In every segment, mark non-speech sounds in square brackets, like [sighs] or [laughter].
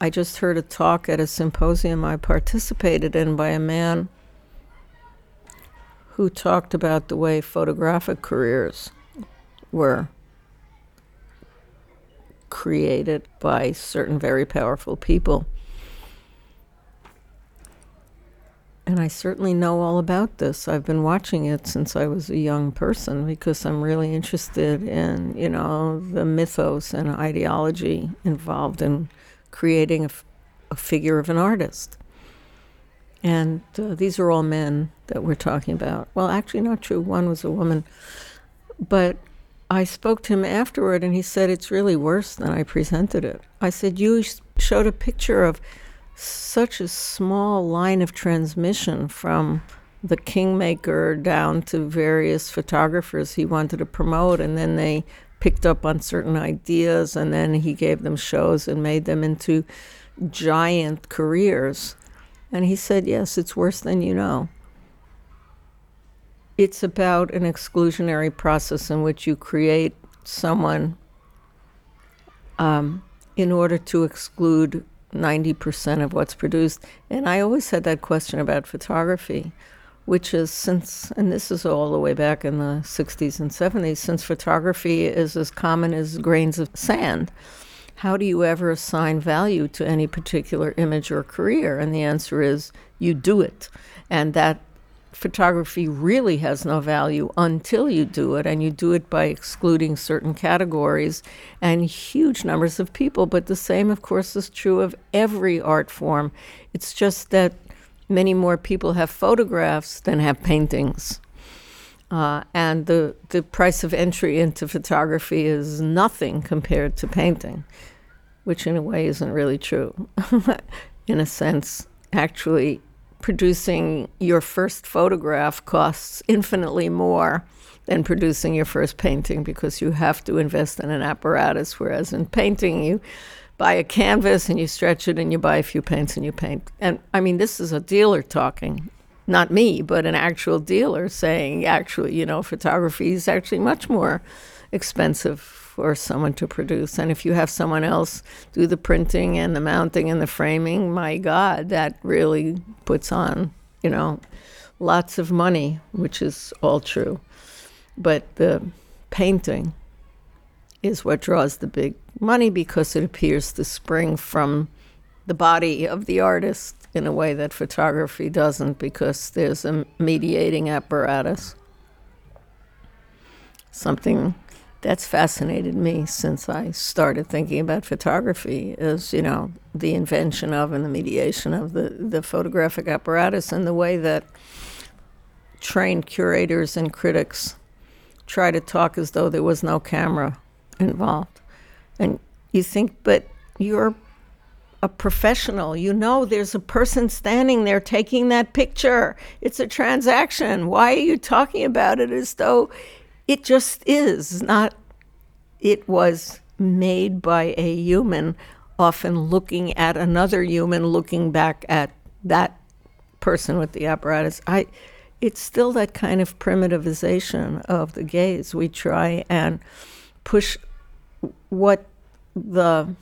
I just heard a talk at a symposium I participated in by a man who talked about the way photographic careers were created by certain very powerful people. And I certainly know all about this. I've been watching it since I was a young person because I'm really interested in, you know, the mythos and ideology involved in creating a, figure of an artist. And uh, these are all men that we're talking about. Well, actually, not true. One was a woman. But I spoke to him afterward, and he said it's really worse than I presented it. I said, You showed a picture of such a small line of transmission from the kingmaker down to various photographers he wanted to promote, and then they picked up on certain ideas, and then he gave them shows and made them into giant careers. And he said, Yes, it's worse than you know. It's about an exclusionary process in which you create someone um, in order to exclude 90% of what's produced. And I always had that question about photography, which is since, and this is all the way back in the 60s and 70s, since photography is as common as grains of sand, how do you ever assign value to any particular image or career? And the answer is you do it. And that photography really has no value until you do it, and you do it by excluding certain categories and huge numbers of people. But the same, of course, is true of every art form. It's just that many more people have photographs than have paintings. Uh, and the, the price of entry into photography is nothing compared to painting, which in a way isn't really true. [laughs] in a sense, actually, producing your first photograph costs infinitely more than producing your first painting because you have to invest in an apparatus, whereas in painting, you buy a canvas and you stretch it and you buy a few paints and you paint. And I mean, this is a dealer talking, not me, but an actual dealer saying, actually, you know, photography is actually much more expensive for someone to produce. And if you have someone else do the printing and the mounting and the framing, my God, that really puts on, you know, lots of money, which is all true. But the painting is what draws the big money because it appears to spring from the body of the artist in a way that photography doesn't because there's a mediating apparatus. Something that's fascinated me since I started thinking about photography is, you know, the invention of and the mediation of the, the photographic apparatus and the way that trained curators and critics try to talk as though there was no camera involved. And you think, but you're a professional. You know there's a person standing there taking that picture. It's a transaction. Why are you talking about it as though it just is not, it was made by a human, often looking at another human, looking back at that person with the apparatus. I, it's still that kind of primitivization of the gaze. We try and push what the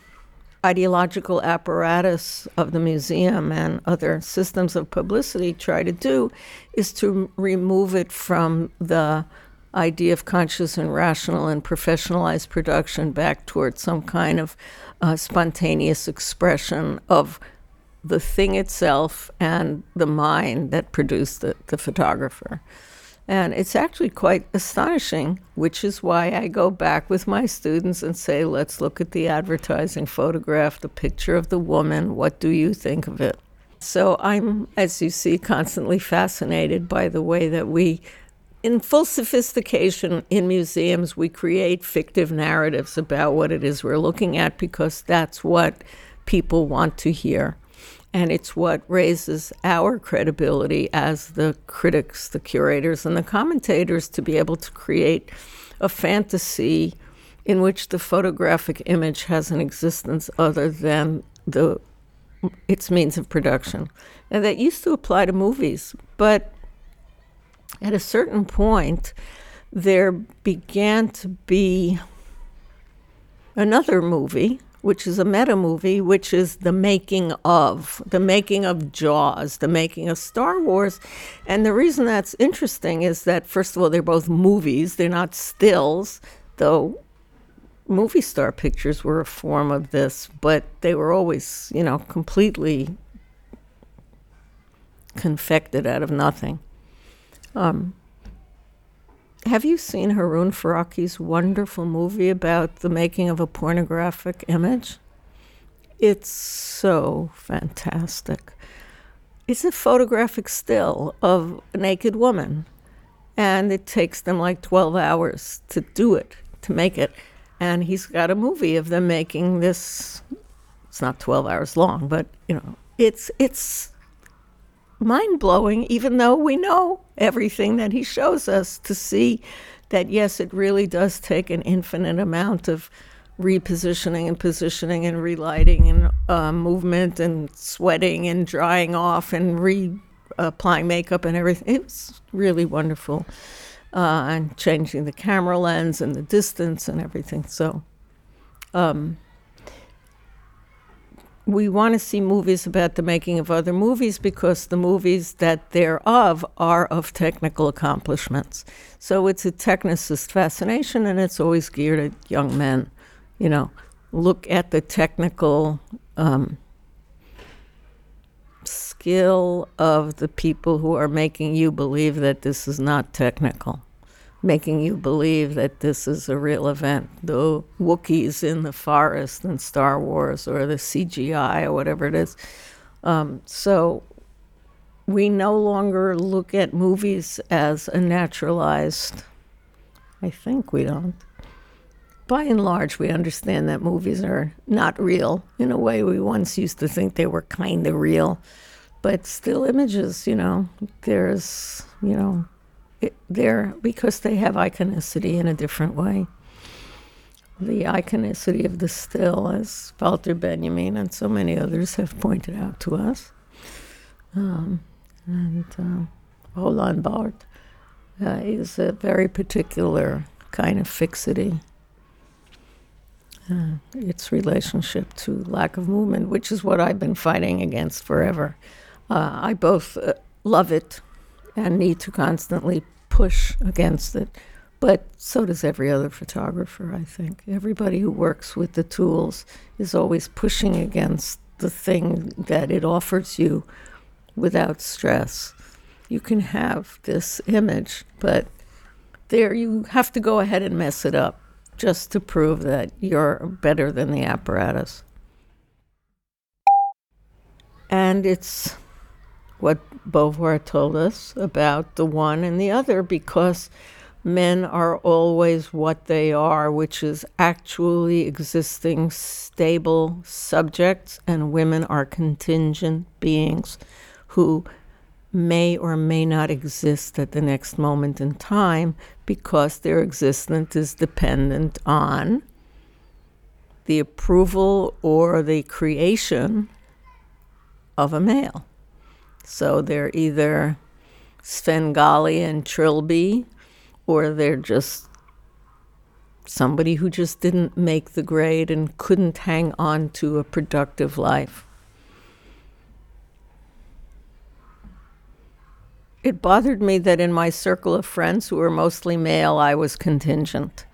ideological apparatus of the museum and other systems of publicity try to do is to remove it from the idea of conscious and rational and professionalized production back towards some kind of uh, spontaneous expression of the thing itself and the mind that produced the, the photographer. And it's actually quite astonishing, which is why I go back with my students and say, let's look at the advertising photograph, the picture of the woman. What do you think of it? So I'm, as you see, constantly fascinated by the way that we in full sophistication in museums, we create fictive narratives about what it is we're looking at because that's what people want to hear. And it's what raises our credibility as the critics, the curators, and the commentators to be able to create a fantasy in which the photographic image has an existence other than the its means of production. And that used to apply to movies, but at a certain point, there began to be another movie, which is a meta movie, which is the making of, the making of Jaws, the making of Star Wars. And the reason that's interesting is that, first of all, they're both movies, they're not stills, though movie star pictures were a form of this, but they were always, you know, completely confected out of nothing. Um, have you seen Harun Farocki's wonderful movie about the making of a pornographic image? It's so fantastic. It's a photographic still of a naked woman, and it takes them like 12 hours to do it, to make it. And he's got a movie of them making this. It's not 12 hours long, but you know, it's it's mind blowing, even though we know everything that he shows us to see that, yes, it really does take an infinite amount of repositioning and positioning and relighting and uh, movement and sweating and drying off and reapplying makeup and everything. It was really wonderful. Uh, and changing the camera lens and the distance and everything. So, um, we want to see movies about the making of other movies because the movies that they're of are of technical accomplishments. So it's a technicist fascination and it's always geared at young men. You know, look at the technical um, skill of the people who are making you believe that this is not technical making you believe that this is a real event. The Wookiees in the forest in Star Wars or the CGI or whatever it is. Um, so we no longer look at movies as a naturalized, I think we don't. By and large, we understand that movies are not real in a way we once used to think they were kind of real, but still images, you know. There's, you know, there because they have iconicity in a different way. The iconicity of the still, as Walter Benjamin and so many others have pointed out to us, um, and uh, Roland Barthes uh, is a very particular kind of fixity. Uh, its relationship to lack of movement, which is what I've been fighting against forever. Uh, I both uh, love it and need to constantly push against it. But so does every other photographer, I think. Everybody who works with the tools is always pushing against the thing that it offers you without stress. You can have this image, but there you have to go ahead and mess it up just to prove that you're better than the apparatus. And it's what Beauvoir told us about the one and the other because men are always what they are, which is actually existing stable subjects, and women are contingent beings who may or may not exist at the next moment in time because their existence is dependent on the approval or the creation of a male. So they're either Svengali and Trilby, or they're just somebody who just didn't make the grade and couldn't hang on to a productive life. It bothered me that in my circle of friends who were mostly male, I was contingent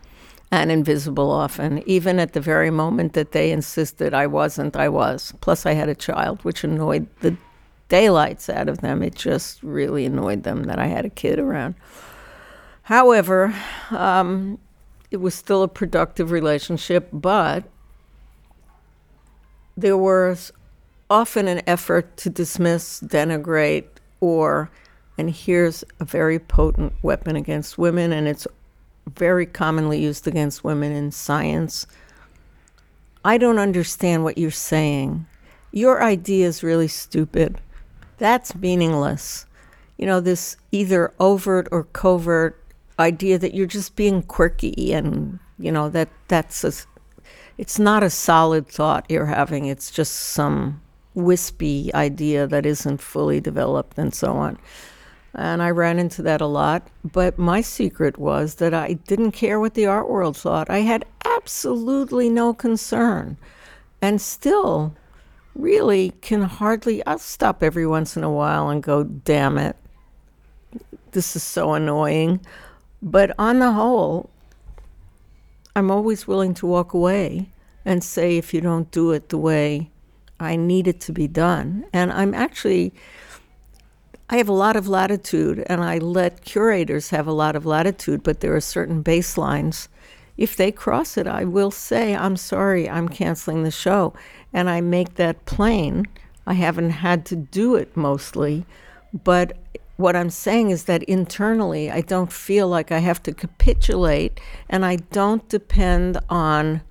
and invisible often. Even at the very moment that they insisted I wasn't, I was. Plus, I had a child, which annoyed the daylights out of them. It just really annoyed them that I had a kid around. However, um, it was still a productive relationship, but there was often an effort to dismiss, denigrate, or, and here's a very potent weapon against women, and it's very commonly used against women in science. I don't understand what you're saying. Your idea is really stupid that's meaningless. You know, this either overt or covert idea that you're just being quirky and, you know, that that's a, it's not a solid thought you're having. It's just some wispy idea that isn't fully developed and so on. And I ran into that a lot. But my secret was that I didn't care what the art world thought. I had absolutely no concern and still really can hardly. I'll stop every once in a while and go, damn it, this is so annoying. But on the whole, I'm always willing to walk away and say, if you don't do it the way I need it to be done. And I'm actually, I have a lot of latitude and I let curators have a lot of latitude, but there are certain baselines. If they cross it, I will say, I'm sorry, I'm canceling the show. And I make that plain. I haven't had to do it mostly, but what I'm saying is that internally, I don't feel like I have to capitulate and I don't depend on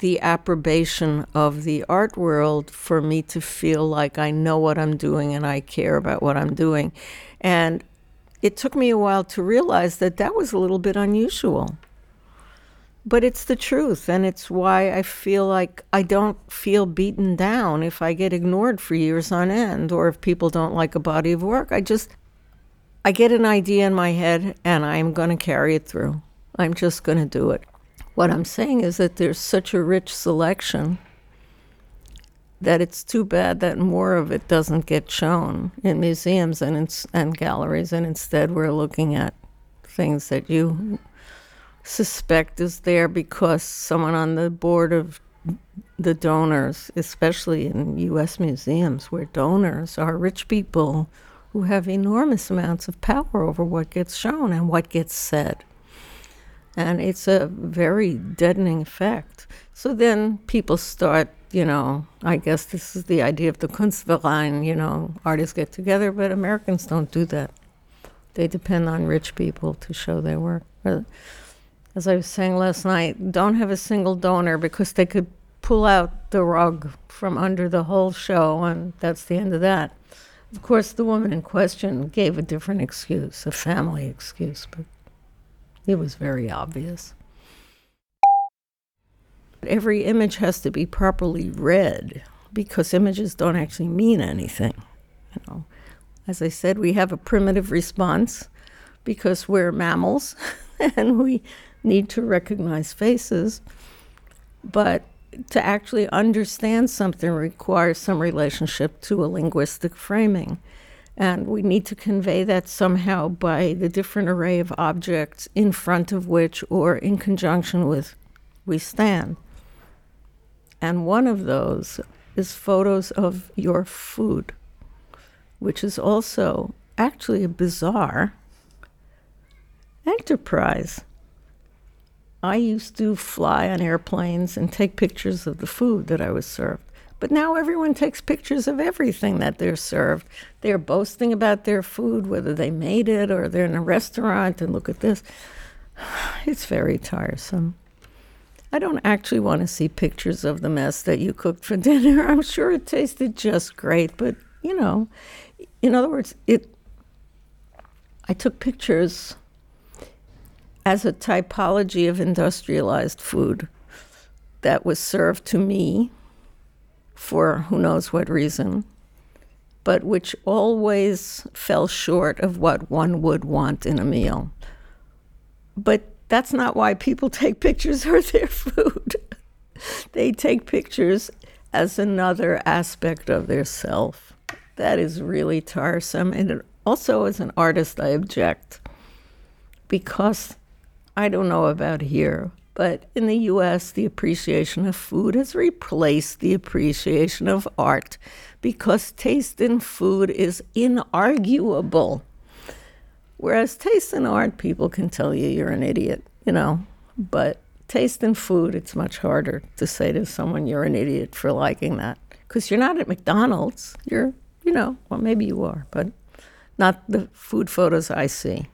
the approbation of the art world for me to feel like I know what I'm doing and I care about what I'm doing. And it took me a while to realize that that was a little bit unusual. But it's the truth, and it's why I feel like I don't feel beaten down if I get ignored for years on end or if people don't like a body of work. I just, I get an idea in my head and I'm going to carry it through. I'm just going to do it. What I'm saying is that there's such a rich selection that it's too bad that more of it doesn't get shown in museums and in, and galleries, and instead we're looking at things that you suspect is there because someone on the board of the donors, especially in U.S. museums, where donors are rich people who have enormous amounts of power over what gets shown and what gets said and it's a very deadening effect. So then people start, you know, I guess this is the idea of the Kunstverein, you know, artists get together, but Americans don't do that. They depend on rich people to show their work. As I was saying last night, don't have a single donor because they could pull out the rug from under the whole show, and that's the end of that. Of course, the woman in question gave a different excuse, a family excuse, but it was very obvious. Every image has to be properly read because images don't actually mean anything. You know, as I said, we have a primitive response because we're mammals [laughs] and we need to recognize faces. But to actually understand something requires some relationship to a linguistic framing. And we need to convey that somehow by the different array of objects in front of which or in conjunction with we stand. And one of those is photos of your food, which is also actually a bizarre enterprise. I used to fly on airplanes and take pictures of the food that I was served. But now everyone takes pictures of everything that they're served. They're boasting about their food, whether they made it or they're in a restaurant and look at this. [sighs] It's very tiresome. I don't actually want to see pictures of the mess that you cooked for [laughs] dinner. I'm sure it tasted just great, but you know, in other words, it I took pictures as a typology of industrialized food that was served to me for who knows what reason, but which always fell short of what one would want in a meal. But that's not why people [laughs] take pictures of their food. [laughs] they take pictures as another aspect of their self. That is really tiresome. And also, as an artist, I object because I don't know about here, but in the US, the appreciation of food has replaced the appreciation of art because taste in food is inarguable. Whereas taste in art, people can tell you you're an idiot, you know, but taste in food, it's much harder to say to someone you're an idiot for liking that. Because you're not at McDonald's. You're, you know, well, maybe you are, but not the food photos I see.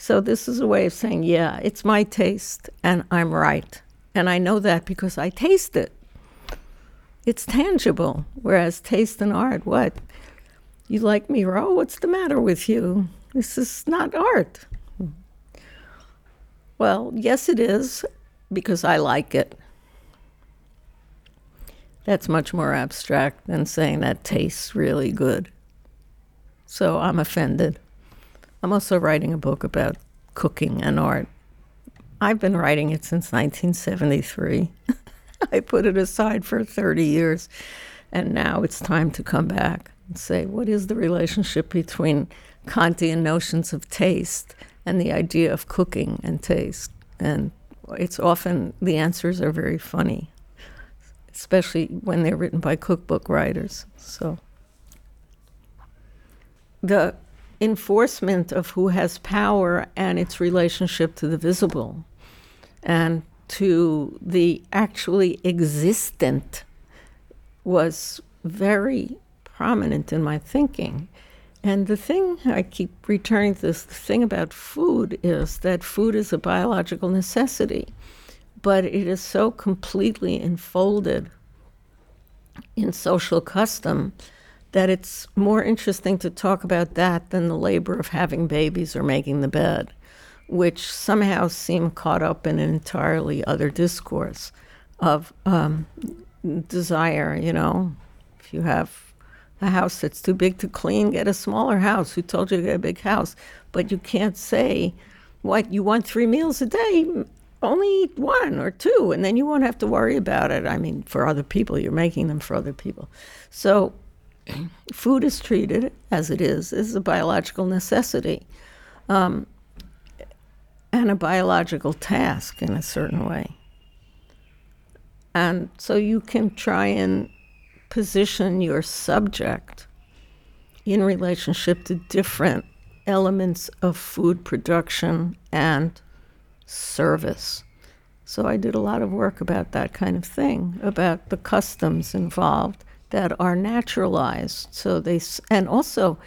So this is a way of saying, yeah, it's my taste and I'm right. And I know that because I taste it. It's tangible. Whereas taste and art, what? You like Miro? What's the matter with you? This is not art. Well, yes, it is because I like it. That's much more abstract than saying that tastes really good. So I'm offended. I'm also writing a book about cooking and art. I've been writing it since 1973. [laughs] I put it aside for 30 years. And now it's time to come back and say, what is the relationship between Kantian notions of taste and the idea of cooking and taste? And it's often, the answers are very funny, especially when they're written by cookbook writers. So the enforcement of who has power and its relationship to the visible and to the actually existent was very prominent in my thinking. And the thing I keep returning to this thing about food is that food is a biological necessity, but it is so completely enfolded in social custom that it's more interesting to talk about that than the labor of having babies or making the bed, which somehow seem caught up in an entirely other discourse of um, desire. You know, if you have a house that's too big to clean, get a smaller house. Who told you to get a big house? But you can't say, what, you want three meals a day? Only eat one or two, and then you won't have to worry about it. I mean, for other people, you're making them for other people. So food is treated as it is, as a biological necessity um, and a biological task in a certain way. And so you can try and position your subject in relationship to different elements of food production and service. So I did a lot of work about that kind of thing, about the customs involved that are naturalized. So they, and also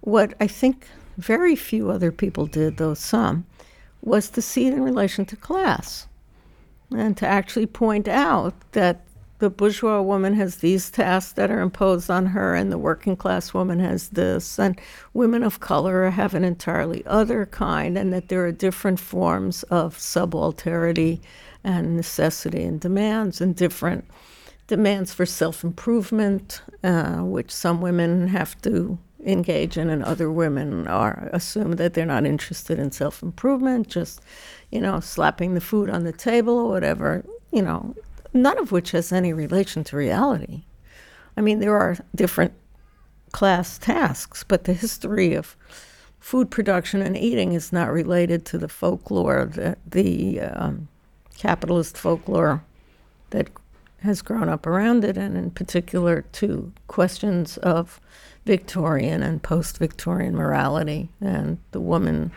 what I think very few other people did, though some, was to see it in relation to class and to actually point out that the bourgeois woman has these tasks that are imposed on her, and the working class woman has this, and women of color have an entirely other kind, and that there are different forms of subalterity and necessity and demands and different demands for self improvement, uh, which some women have to engage in, and other women are assume that they're not interested in self improvement, just you know, slapping the food on the table or whatever. You know, none of which has any relation to reality. I mean, there are different class tasks, but the history of food production and eating is not related to the folklore, the, the um, capitalist folklore that has grown up around it, and in particular to questions of Victorian and post Victorian morality and the woman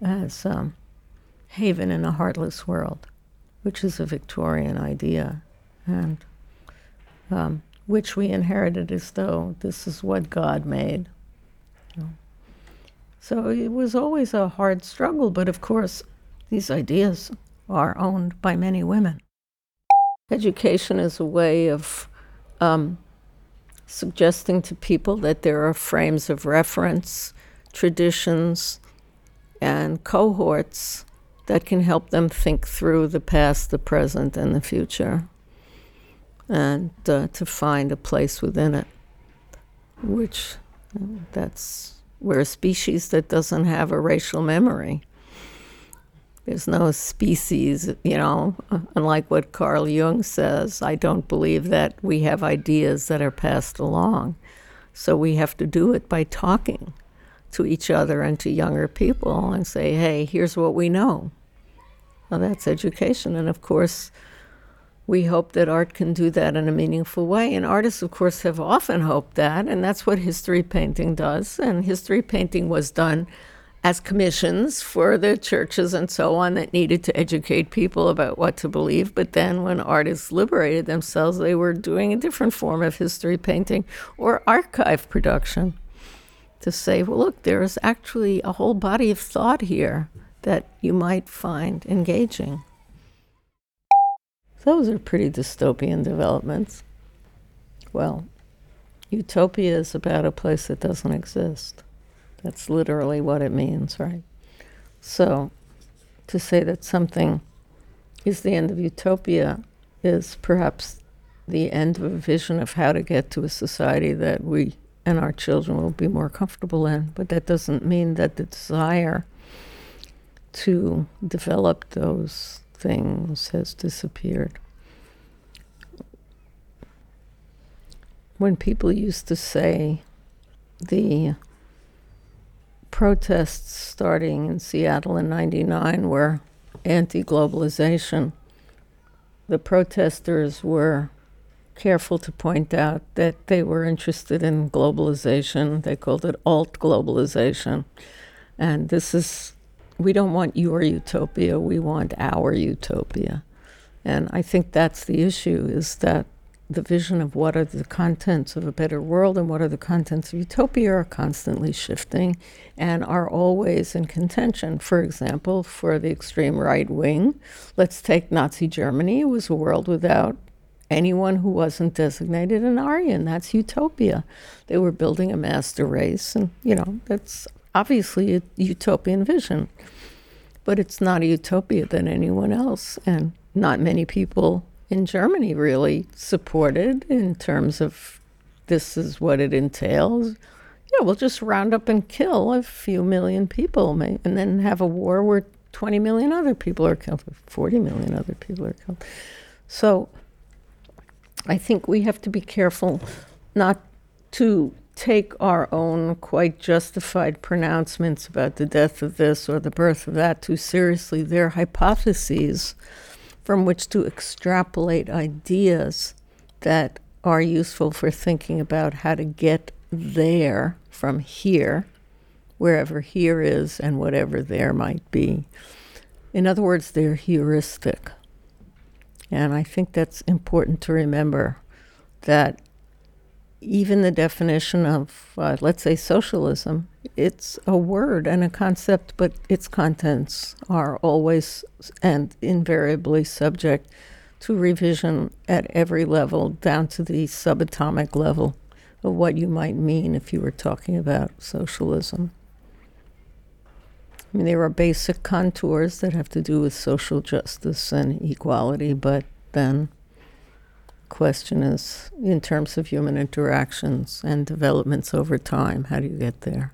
as um, haven in a heartless world, which is a Victorian idea, and um, which we inherited as though this is what God made. So it was always a hard struggle, but of course, these ideas are owned by many women. Education is a way of um, suggesting to people that there are frames of reference, traditions, and cohorts that can help them think through the past, the present, and the future, and uh, to find a place within it, which uh, that's we're a species that doesn't have a racial memory. There's no species, you know, unlike what Carl Jung says. I don't believe that we have ideas that are passed along. So we have to do it by talking to each other and to younger people and say, hey, here's what we know. Well, that's education. And of course, we hope that art can do that in a meaningful way. And artists, of course, have often hoped that. And that's what history painting does. And history painting was done as commissions for the churches and so on that needed to educate people about what to believe. But then when artists liberated themselves, they were doing a different form of history painting or archive production to say, well, look, there is actually a whole body of thought here that you might find engaging. Those are pretty dystopian developments. Well, utopia is about a place that doesn't exist. That's literally what it means, right? So to say that something is the end of utopia is perhaps the end of a vision of how to get to a society that we and our children will be more comfortable in. But that doesn't mean that the desire to develop those things has disappeared. When people used to say the protests starting in Seattle in 99 were anti globalization, the protesters were careful to point out that they were interested in globalization. They called it alt globalization. And this is, we don't want your utopia, we want our utopia. And I think that's the issue is that the vision of what are the contents of a better world and what are the contents of utopia are constantly shifting and are always in contention. For example, for the extreme right wing, let's take Nazi Germany. It was a world without anyone who wasn't designated an Aryan. That's utopia. They were building a master race, and you know that's obviously a utopian vision, but it's not a utopia than anyone else, and not many people in Germany really supported in terms of this is what it entails. Yeah, we'll just round up and kill a few million people, and then have a war where 20 million other people are killed, 40 million other people are killed. So I think we have to be careful not to take our own quite justified pronouncements about the death of this or the birth of that too seriously. They're hypotheses from which to extrapolate ideas that are useful for thinking about how to get there from here, wherever here is and whatever there might be. In other words, they're heuristic. And I think that's important to remember that even the definition of, uh, let's say, socialism, it's a word and a concept, but its contents are always and invariably subject to revision at every level, down to the subatomic level of what you might mean if you were talking about socialism. I mean, there are basic contours that have to do with social justice and equality, but then question is in terms of human interactions and developments over time, how do you get there?